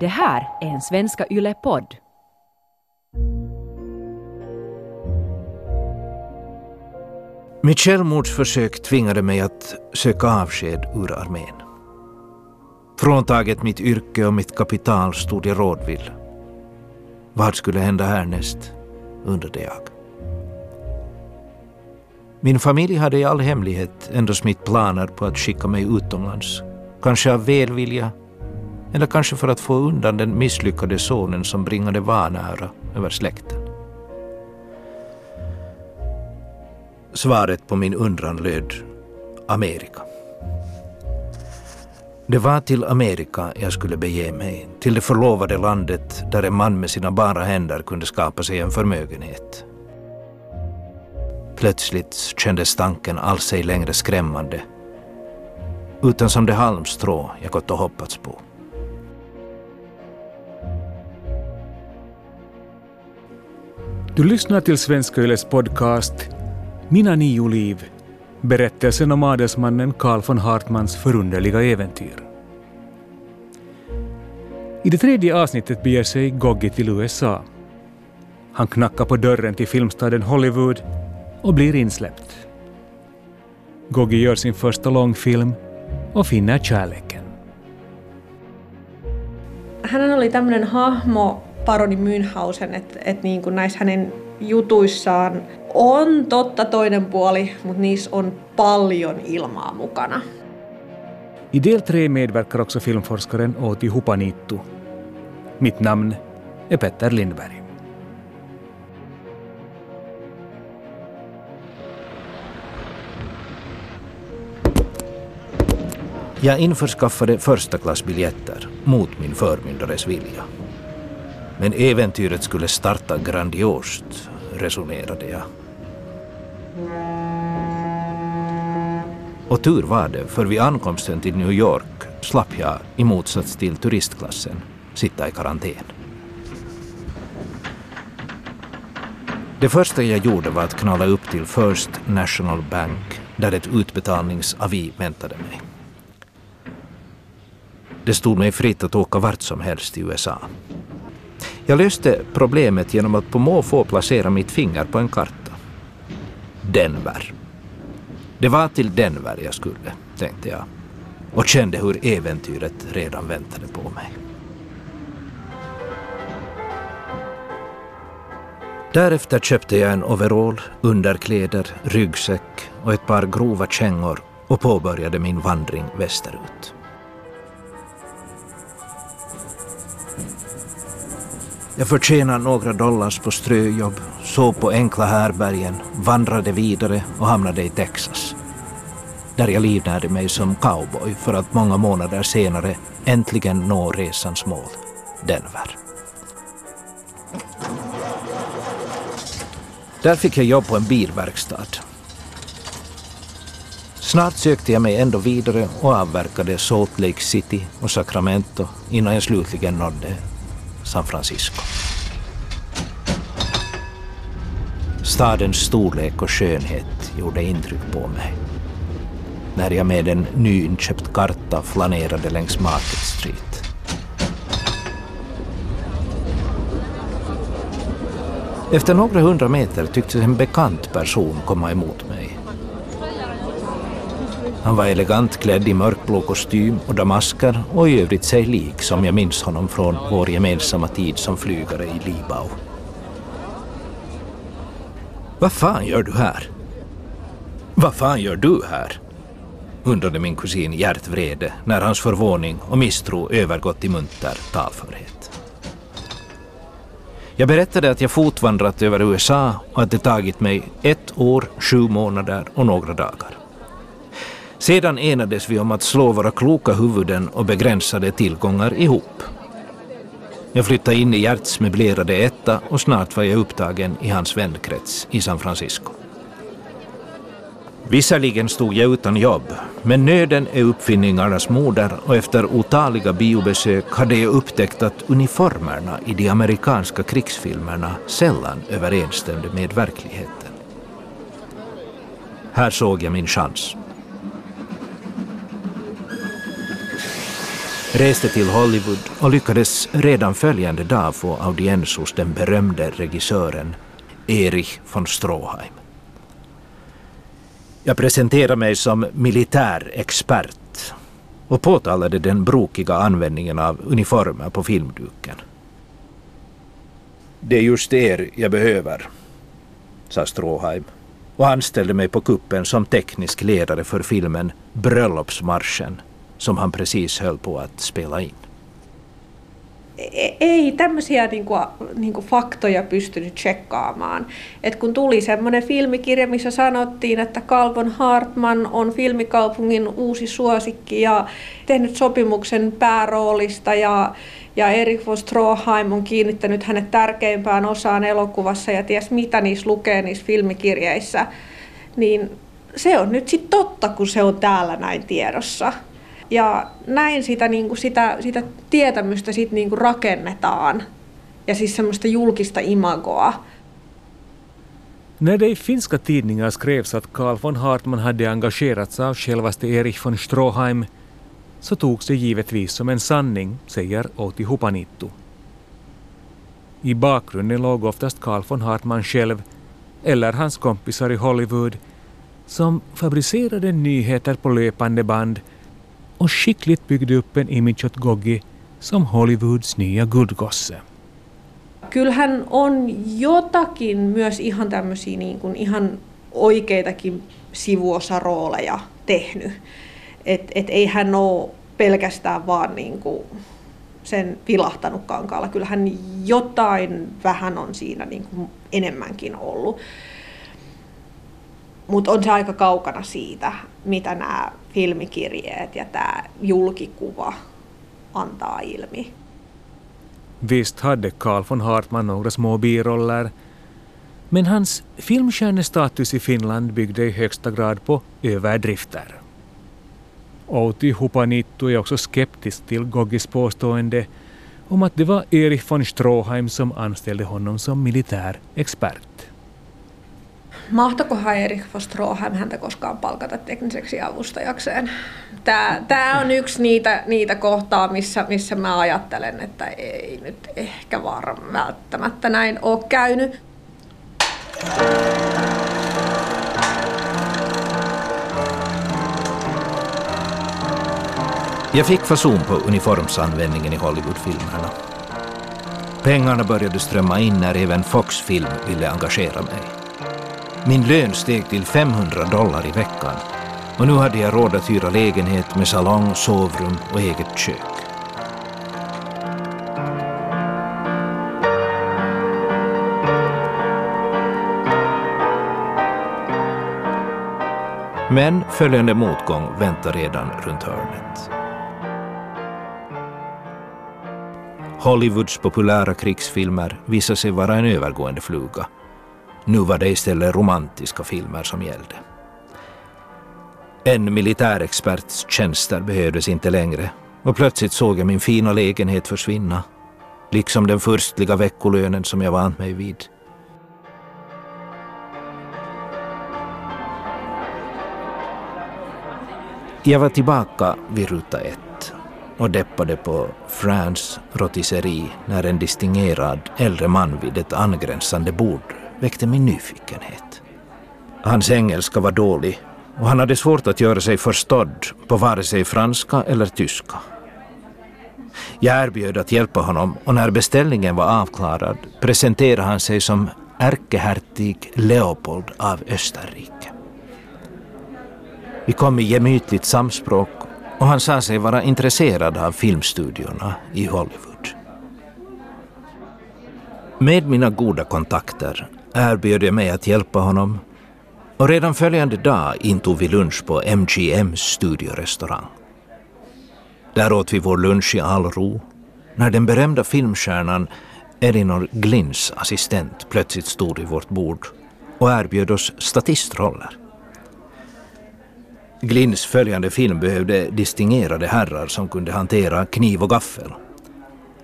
Det här är en Svenska Yle-podd. Mitt självmordsförsök tvingade mig att söka avsked ur armén. Fråntaget mitt yrke och mitt kapital stod jag rådvill. Vad skulle hända härnäst, undrade jag. Min familj hade i all hemlighet ändå smitt planer på att skicka mig utomlands. Kanske av välvilja, eller kanske för att få undan den misslyckade sonen som bringade vanära över släkten. Svaret på min undran löd Amerika. Det var till Amerika jag skulle bege mig, till det förlovade landet där en man med sina bara händer kunde skapa sig en förmögenhet. Plötsligt kändes tanken alls ej längre skrämmande, utan som det halmstrå jag gått och hoppats på. Du lyssnar till Svenska Yles podcast Mina nio liv, berättelsen om adelsmannen Karl von Hartmans förunderliga äventyr. I det tredje avsnittet beger sig Goggi till USA. Han knackar på dörren till filmstaden Hollywood och blir insläppt. Goggi gör sin första långfilm och finner kärleken. Hän oli tämmöinen hahmo, paroni Münchhausen, että et niin kuin näissä hänen jutuissaan on totta toinen puoli, mutta niissä on paljon ilmaa mukana. I del tre medverkar också filmforskaren Outi Hupaniittu. Mitt namn är Petter Lindberg. Jag införskaffade första klassbiljetter mot min förmyndares vilja. Men äventyret skulle starta grandiost, resonerade jag. Och tur var det, för vid ankomsten till New York slapp jag, i motsats till turistklassen, sitta i karantän. Det första jag gjorde var att knalla upp till First National Bank där ett utbetalningsavi väntade mig. Det stod mig fritt att åka vart som helst i USA. Jag löste problemet genom att på måfå placera mitt finger på en karta. Denver. Det var till Denver jag skulle, tänkte jag och kände hur äventyret redan väntade på mig. Därefter köpte jag en overall, underkläder, ryggsäck och ett par grova kängor och påbörjade min vandring västerut. Jag förtjänade några dollars på ströjobb, sov på enkla härbergen, vandrade vidare och hamnade i Texas. Där jag livnärde mig som cowboy för att många månader senare äntligen nå resans mål, Denver. Där fick jag jobb på en bilverkstad. Snart sökte jag mig ändå vidare och avverkade Salt Lake City och Sacramento innan jag slutligen nådde San Francisco. Stadens storlek och skönhet gjorde intryck på mig. När jag med en nyinköpt karta flanerade längs Market Street. Efter några hundra meter tycktes en bekant person komma emot mig. Han var elegant klädd i mörkblå kostym och damasker och i övrigt sig lik som jag minns honom från vår gemensamma tid som flygare i Libau. Vad fan gör du här? Vad fan gör du här? undrade min kusin Gert Vrede när hans förvåning och misstro övergått i munter talförhet. Jag berättade att jag fotvandrat över USA och att det tagit mig ett år, sju månader och några dagar. Sedan enades vi om att slå våra kloka huvuden och begränsade tillgångar ihop. Jag flyttade in i Gerts möblerade etta och snart var jag upptagen i hans vänkrets i San Francisco. Visserligen stod jag utan jobb, men nöden är uppfinningarnas moder och efter otaliga biobesök hade jag upptäckt att uniformerna i de amerikanska krigsfilmerna sällan överensstämde med verkligheten. Här såg jag min chans. Reste till Hollywood och lyckades redan följande dag få audiens hos den berömde regissören Erich von Stroheim. Jag presenterade mig som militärexpert och påtalade den brokiga användningen av uniformer på filmduken. Det är just er jag behöver, sa Stroheim och anställde mig på kuppen som teknisk ledare för filmen Bröllopsmarschen som han precis höll på att spela in. Ei tämmöisiä niinku, niinku faktoja pystynyt tsekkaamaan. Et kun tuli semmoinen filmikirja, missä sanottiin, että Calvin Hartman on filmikaupungin uusi suosikki ja tehnyt sopimuksen pääroolista ja, ja Erik von Stroheim on kiinnittänyt hänet tärkeimpään osaan elokuvassa ja ties mitä niissä lukee niissä filmikirjeissä, niin se on nyt sitten totta, kun se on täällä näin tiedossa. Ja näin sitä, niin kuin sitä, sitä tietämystä sit niin kuin rakennetaan ja siis semmoista julkista imagoa. När det i finska tidningar skrevs att Karl von Hartmann hade engagerats av självaste Erich von Stroheim så togs det givetvis som en sanning, säger Outi Hupanittu. I bakgrunden låg oftast Karl von Hartmann själv eller hans kompisar i Hollywood som fabricerade nyheter på löpande band och skickligt byggde upp en image åt Goggi som Hollywoods nya guldgosse. Kyllähän on jotakin myös ihan tämmöisiä niin kuin ihan oikeitakin sivuosarooleja tehnyt. Et, et ei hän ole pelkästään vaan niin kuin sen vilahtanut kankaalla. Kyllähän jotain vähän on siinä niin kuin enemmänkin ollut. Mutta on se aika kaukana siitä, mitä nämä filmikirjeet ja tämä julkikuva antaa ilmi. Visst hade Carl von Hartman några små biroller, men hans filmstjärnestatus i Finland byggde i högsta grad på överdrifter. Outi Hupanittu är också skeptisk till Goggis påstående om att det var Erich von Stroheim som anställde honom som militär expert. Mahtokohan Erik Stroheim häntä koskaan palkata tekniseksi avustajakseen? Tämä, tämä on yksi niitä, niitä kohtaa, missä, missä mä ajattelen, että ei nyt ehkä varmaan välttämättä näin ole käynyt. Jag fick fason på uniformsanvändningen i Hollywoodfilmerna. Pengarna började strömma in när även Fox Film ville engagera mig. Min lön steg till 500 dollar i veckan och nu hade jag råd att hyra lägenhet med salong, sovrum och eget kök. Men följande motgång väntar redan runt hörnet. Hollywoods populära krigsfilmer visar sig vara en övergående fluga. Nu var det istället romantiska filmer som gällde. En militärexperts tjänster behövdes inte längre och plötsligt såg jag min fina lägenhet försvinna, liksom den furstliga veckolönen som jag vant mig vid. Jag var tillbaka vid ruta ett och deppade på France rotisserie när en distingerad äldre man vid ett angränsande bord väckte min nyfikenhet. Hans engelska var dålig och han hade svårt att göra sig förstådd på vare sig franska eller tyska. Jag erbjöd att hjälpa honom och när beställningen var avklarad presenterade han sig som ärkehertig Leopold av Österrike. Vi kom i gemytligt samspråk och han sa sig vara intresserad av filmstudiorna i Hollywood. Med mina goda kontakter erbjöd jag mig att hjälpa honom och redan följande dag intog vi lunch på MGMs studiorestaurang. Där åt vi vår lunch i all ro när den berömda filmstjärnan Elinor Glins assistent plötsligt stod vid vårt bord och erbjöd oss statistroller. Glins följande film behövde distingerade herrar som kunde hantera kniv och gaffel.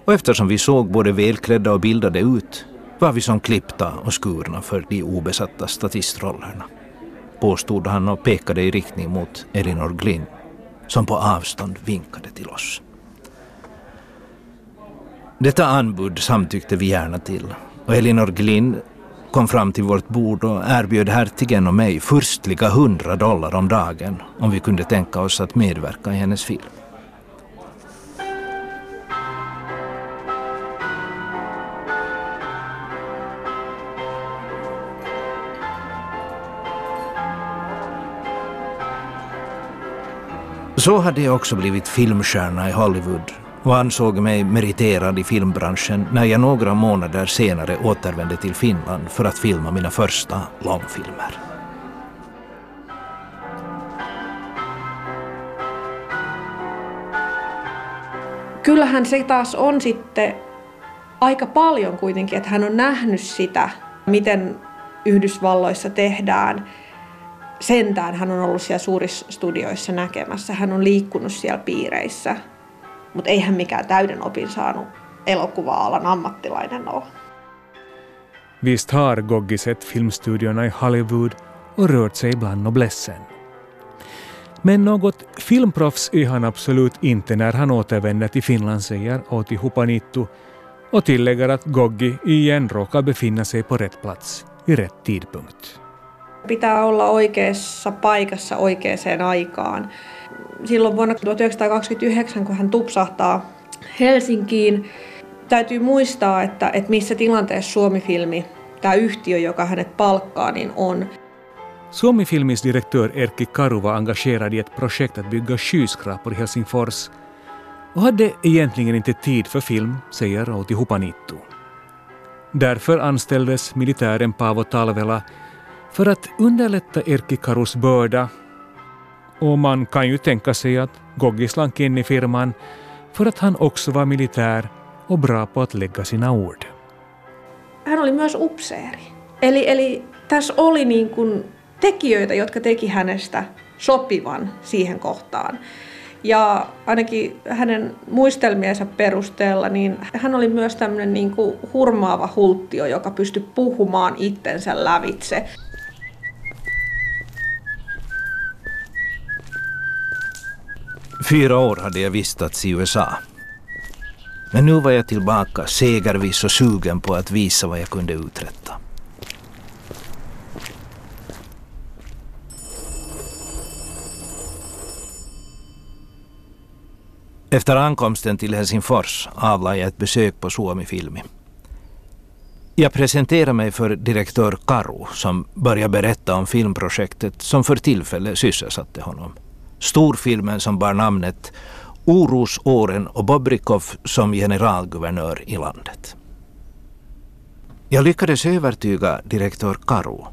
Och eftersom vi såg både välklädda och bildade ut var vi som klippta och skurna för de obesatta statistrollerna, påstod han och pekade i riktning mot Elinor Glynn, som på avstånd vinkade till oss. Detta anbud samtyckte vi gärna till och Elinor Glynn kom fram till vårt bord och erbjöd hertigen och mig furstliga hundra dollar om dagen om vi kunde tänka oss att medverka i hennes film. Så hade jag också blivit filmstjärna i Hollywood och ansåg mig meriterad i filmbranschen när jag några månader senare återvände till Finland för att filma mina första långfilmer. Kyllähän se taas on sitten aika paljon kuitenkin, että hän on nähnyt sitä, miten Yhdysvalloissa tehdään. Sentään hän on ollut siellä suurissa studioissa näkemässä, hän on liikkunut siellä piireissä – mutta eihän mikään täyden opin saanut elokuva-alan ammattilainen ole. Visst har Goggi sett filmstudiorna i Hollywood och rört sig bland noblessen. Men något filmproffs är han absolut inte när han återvänder till Finland, säger Outi Hupanittu och tillägger att Goggi igen råkar befinna sig på rätt plats i rätt tidpunkt. Pitää olla oikeassa paikassa oikeaan aikaan silloin vuonna 1929, kun hän tupsahtaa Helsinkiin, täytyy muistaa, että, että missä tilanteessa Suomi-filmi, tämä yhtiö, joka hänet palkkaa, niin on. Suomi-filmins direktör Erkki Karu var engagerad i ett projekt att bygga skyskrapor i Helsingfors och hade egentligen inte tid för film, säger Outi Hupanittu. Därför anställdes militären Paavo Talvela för att underlätta Erkki Karus börda och man kan ju tänka sig att Goggi slank in i firman för att han också var militär och bra på att lägga sina ord. Hän oli myös upseeri. Eli, eli tässä oli niin kuin tekijöitä, jotka teki hänestä sopivan siihen kohtaan. Ja ainakin hänen muistelmiensa perusteella, niin hän oli myös tämmöinen niin kuin hurmaava hulttio, joka pystyi puhumaan itsensä lävitse. Fyra år hade jag vistats i USA. Men nu var jag tillbaka segerviss och sugen på att visa vad jag kunde uträtta. Efter ankomsten till Helsingfors avlade jag ett besök på Suomi Filmi. Jag presenterade mig för direktör Karu som började berätta om filmprojektet som för tillfället sysselsatte honom storfilmen som bar namnet Orosåren och Bobrikov som generalguvernör i landet. Jag lyckades övertyga direktör Karo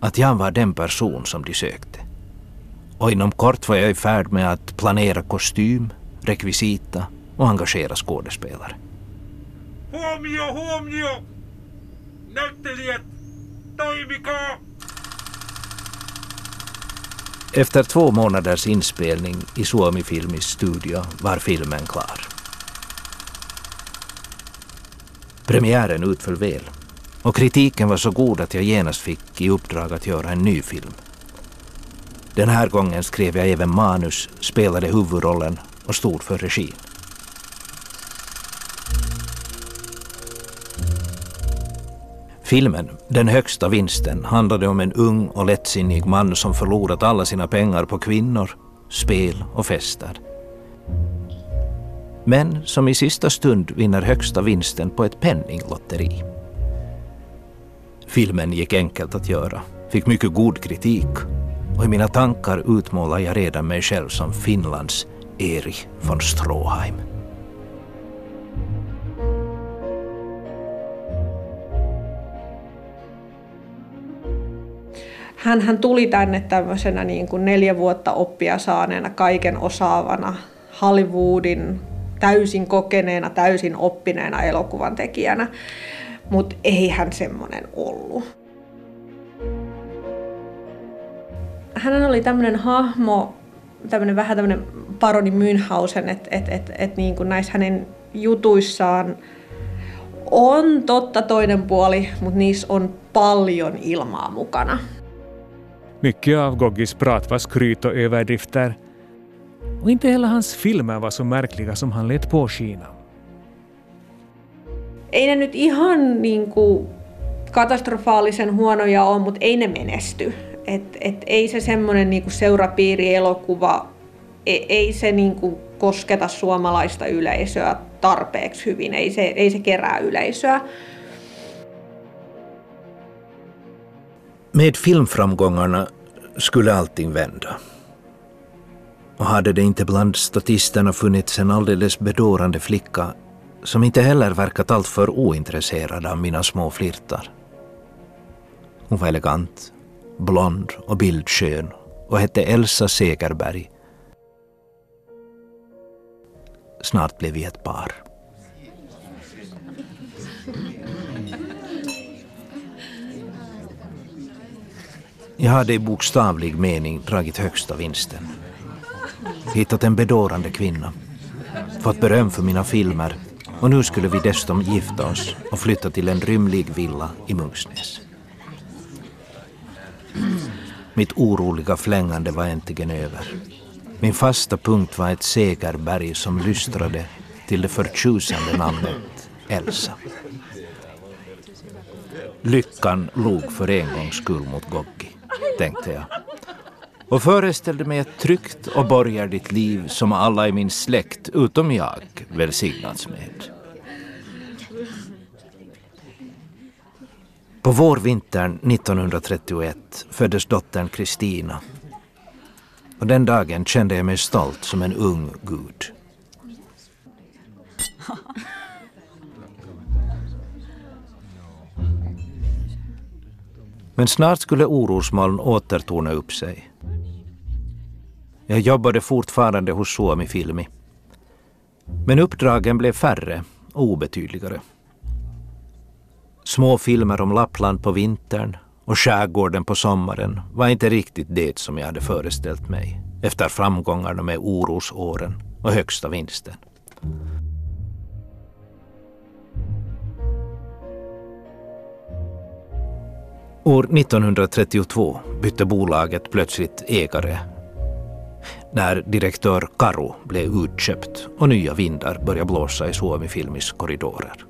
att jag var den person som de sökte. Och inom kort var jag i färd med att planera kostym, rekvisita och engagera skådespelare. Huomio, huomio! Näyttelijät, toimikaa! Efter två månaders inspelning i Suomi Filmis studio var filmen klar. Premiären utföll väl och kritiken var så god att jag genast fick i uppdrag att göra en ny film. Den här gången skrev jag även manus, spelade huvudrollen och stod för regin. Filmen, Den högsta vinsten, handlade om en ung och lättsinnig man som förlorat alla sina pengar på kvinnor, spel och fester. Men som i sista stund vinner högsta vinsten på ett penninglotteri. Filmen gick enkelt att göra, fick mycket god kritik och i mina tankar utmålar jag redan mig själv som Finlands Erich von Stroheim. Hän, hän tuli tänne tämmöisenä niin kuin neljä vuotta oppia saaneena, kaiken osaavana, Hollywoodin täysin kokeneena, täysin oppineena elokuvan tekijänä, mutta ei hän semmoinen ollut. Hän oli tämmöinen hahmo, tämmöinen vähän tämmöinen paroni Münchhausen, että et, et, et niin kuin näissä hänen jutuissaan on totta toinen puoli, mutta niissä on paljon ilmaa mukana. Mycket av Goggis prat var skryt och överdrifter. Och inte heller hans filmer var så märkliga som han lät påskina. ei ne nyt ihan niin kuin katastrofaalisen huonoja ole, mutta ei ne menesty. Et, et ei se semmoinen niin seurapiirielokuva, ei, ei se niin kuin kosketa suomalaista yleisöä tarpeeksi hyvin, ei se, ei se kerää yleisöä. Med filmframgångarna skulle allting vända. Och hade det inte bland statisterna funnits en alldeles bedårande flicka som inte heller verkat alltför ointresserad av mina små flirtar. Hon var elegant, blond och bildskön och hette Elsa Segerberg. Snart blev vi ett par. Jag hade i bokstavlig mening dragit högsta vinsten. Hittat en bedårande kvinna. Fått beröm för mina filmer och nu skulle vi dessutom gifta oss och flytta till en rymlig villa i Munksnäs. Mitt oroliga flängande var äntligen över. Min fasta punkt var ett segerberg som lystrade till det förtjusande namnet Elsa. Lyckan log för en gångs skull mot Goggi, tänkte jag. Och föreställde mig ett tryggt och borgerligt liv som alla i min släkt, utom jag, välsignats med. På vårvintern 1931 föddes dottern Kristina. Och den dagen kände jag mig stolt som en ung gud. Men snart skulle orosmoln åter torna upp sig. Jag jobbade fortfarande hos Suomi Filmi. Men uppdragen blev färre och obetydligare. Små filmer om Lappland på vintern och skärgården på sommaren var inte riktigt det som jag hade föreställt mig efter framgångarna med orosåren och högsta vinsten. År 1932 bytte bolaget plötsligt ägare när direktör Karu blev utköpt och nya vindar började blåsa i Suomi Filmis korridorer.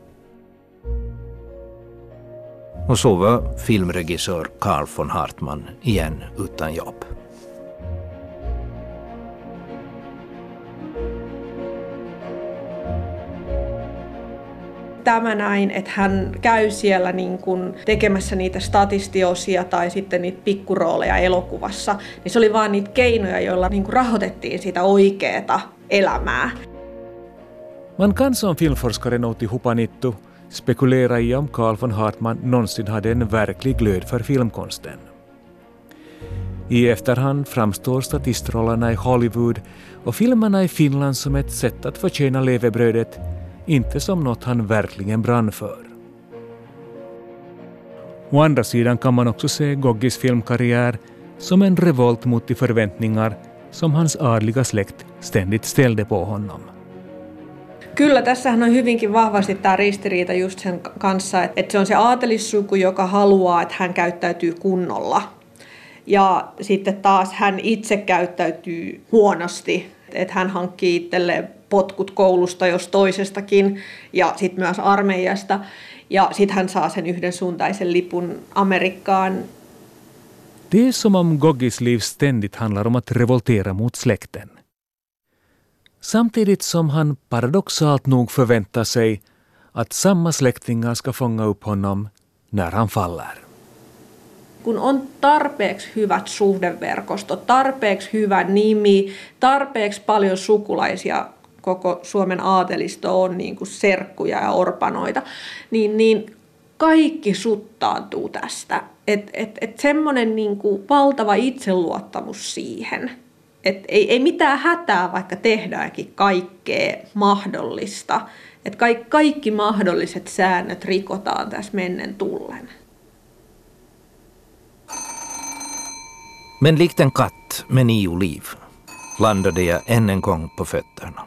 Och så var filmregissör Carl von Hartman igen utan jobb. Tämä näin, että hän käy siellä niin kuin tekemässä niitä statistiosia tai sitten niitä pikkurooleja elokuvassa, niin se oli vaan niitä keinoja, joilla niin kuin rahoitettiin sitä oikeaa elämää. Man kan som filmforskare Nouti Hupanittu spekulera i om Carl von Hartman någonsin hade en verklig glöd för filmkonsten. I efterhand framstår statistrollerna i Hollywood och filmerna i Finland som ett sätt att förtjäna levebrödet inte som något han verkligen brann för. Å andra sidan kan man också se Goggis filmkarriär som en revolt mot de förväntningar som hans adliga släkt ständigt ställde på honom. Kyllä, tässähän on hyvinkin vahvasti tämä ristiriita just sen kanssa, että se on se aatelissuku, joka haluaa, että hän käyttäytyy kunnolla. Ja sitten taas hän itse käyttäytyy huonosti, että hän hankkii itselleen potkut koulusta jos toisestakin ja sitten myös armeijasta. Ja sitten hän saa sen yhdensuuntaisen lipun Amerikkaan. Det är som om Goggis liv ständigt handlar om att revoltera mot släkten. Samtidigt som han paradoxalt nog förväntar sig att samma släktingar ska fånga upp honom när han faller. Kun on tarpeeksi hyvät suhdeverkostot, tarpeeksi hyvä nimi, tarpeeksi paljon sukulaisia koko Suomen aatelisto on niin kuin serkkuja ja orpanoita, niin, niin kaikki suttaantuu tästä. Että et, et semmoinen niin kuin valtava itseluottamus siihen, että ei, ei mitään hätää, vaikka tehdäänkin kaikkea mahdollista. Että kaikki, kaikki mahdolliset säännöt rikotaan tässä mennen tullen. Men likt en katt med nio liv landade jag än en gång på fötterna.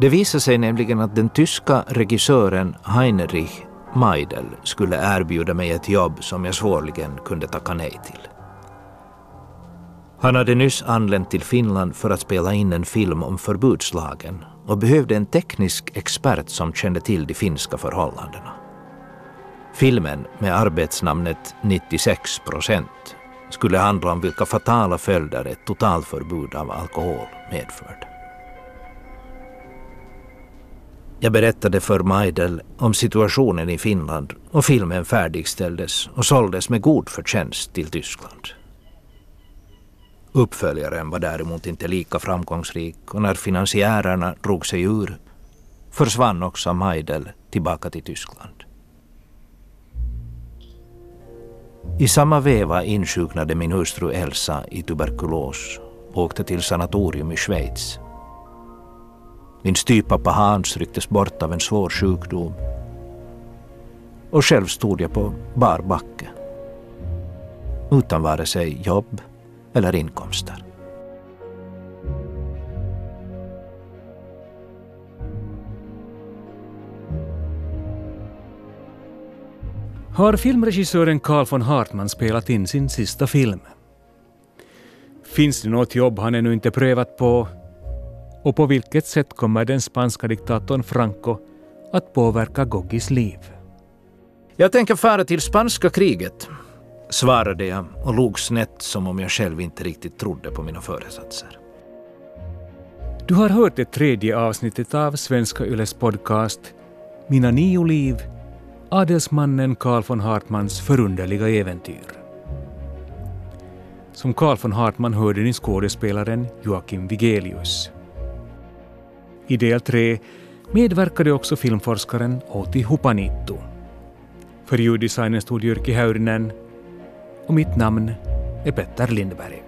Det visade sig nämligen att den tyska regissören Heinrich Meidel skulle erbjuda mig ett jobb som jag svårligen kunde tacka nej till. Han hade nyss anlänt till Finland för att spela in en film om förbudslagen och behövde en teknisk expert som kände till de finska förhållandena. Filmen med arbetsnamnet 96 procent skulle handla om vilka fatala följder ett totalförbud av alkohol medförde. Jag berättade för Majdel om situationen i Finland och filmen färdigställdes och såldes med god förtjänst till Tyskland. Uppföljaren var däremot inte lika framgångsrik och när finansiärerna drog sig ur försvann också Majdel tillbaka till Tyskland. I samma veva insjuknade min hustru Elsa i tuberkulos och åkte till sanatorium i Schweiz. Min styvpappa Hans rycktes bort av en svår sjukdom och själv stod jag på bar backe utan vare sig jobb eller inkomster. Har filmregissören Carl von Hartman spelat in sin sista film? Finns det något jobb han ännu inte prövat på? Och på vilket sätt kommer den spanska diktatorn Franco att påverka Goggis liv? Jag tänker fara till spanska kriget, svarade jag och log snett som om jag själv inte riktigt trodde på mina föresatser. Du har hört det tredje avsnittet av Svenska Yles podcast Mina nio liv, adelsmannen Carl von Hartmans förunderliga äventyr. Som Carl von Hartman hörde ni skådespelaren Joakim Vigelius. I del tre medverkade också filmforskaren Outi Hupanittu. För ljuddesignen stod Jyrki Häyrinen och mitt namn är Petter Lindberg.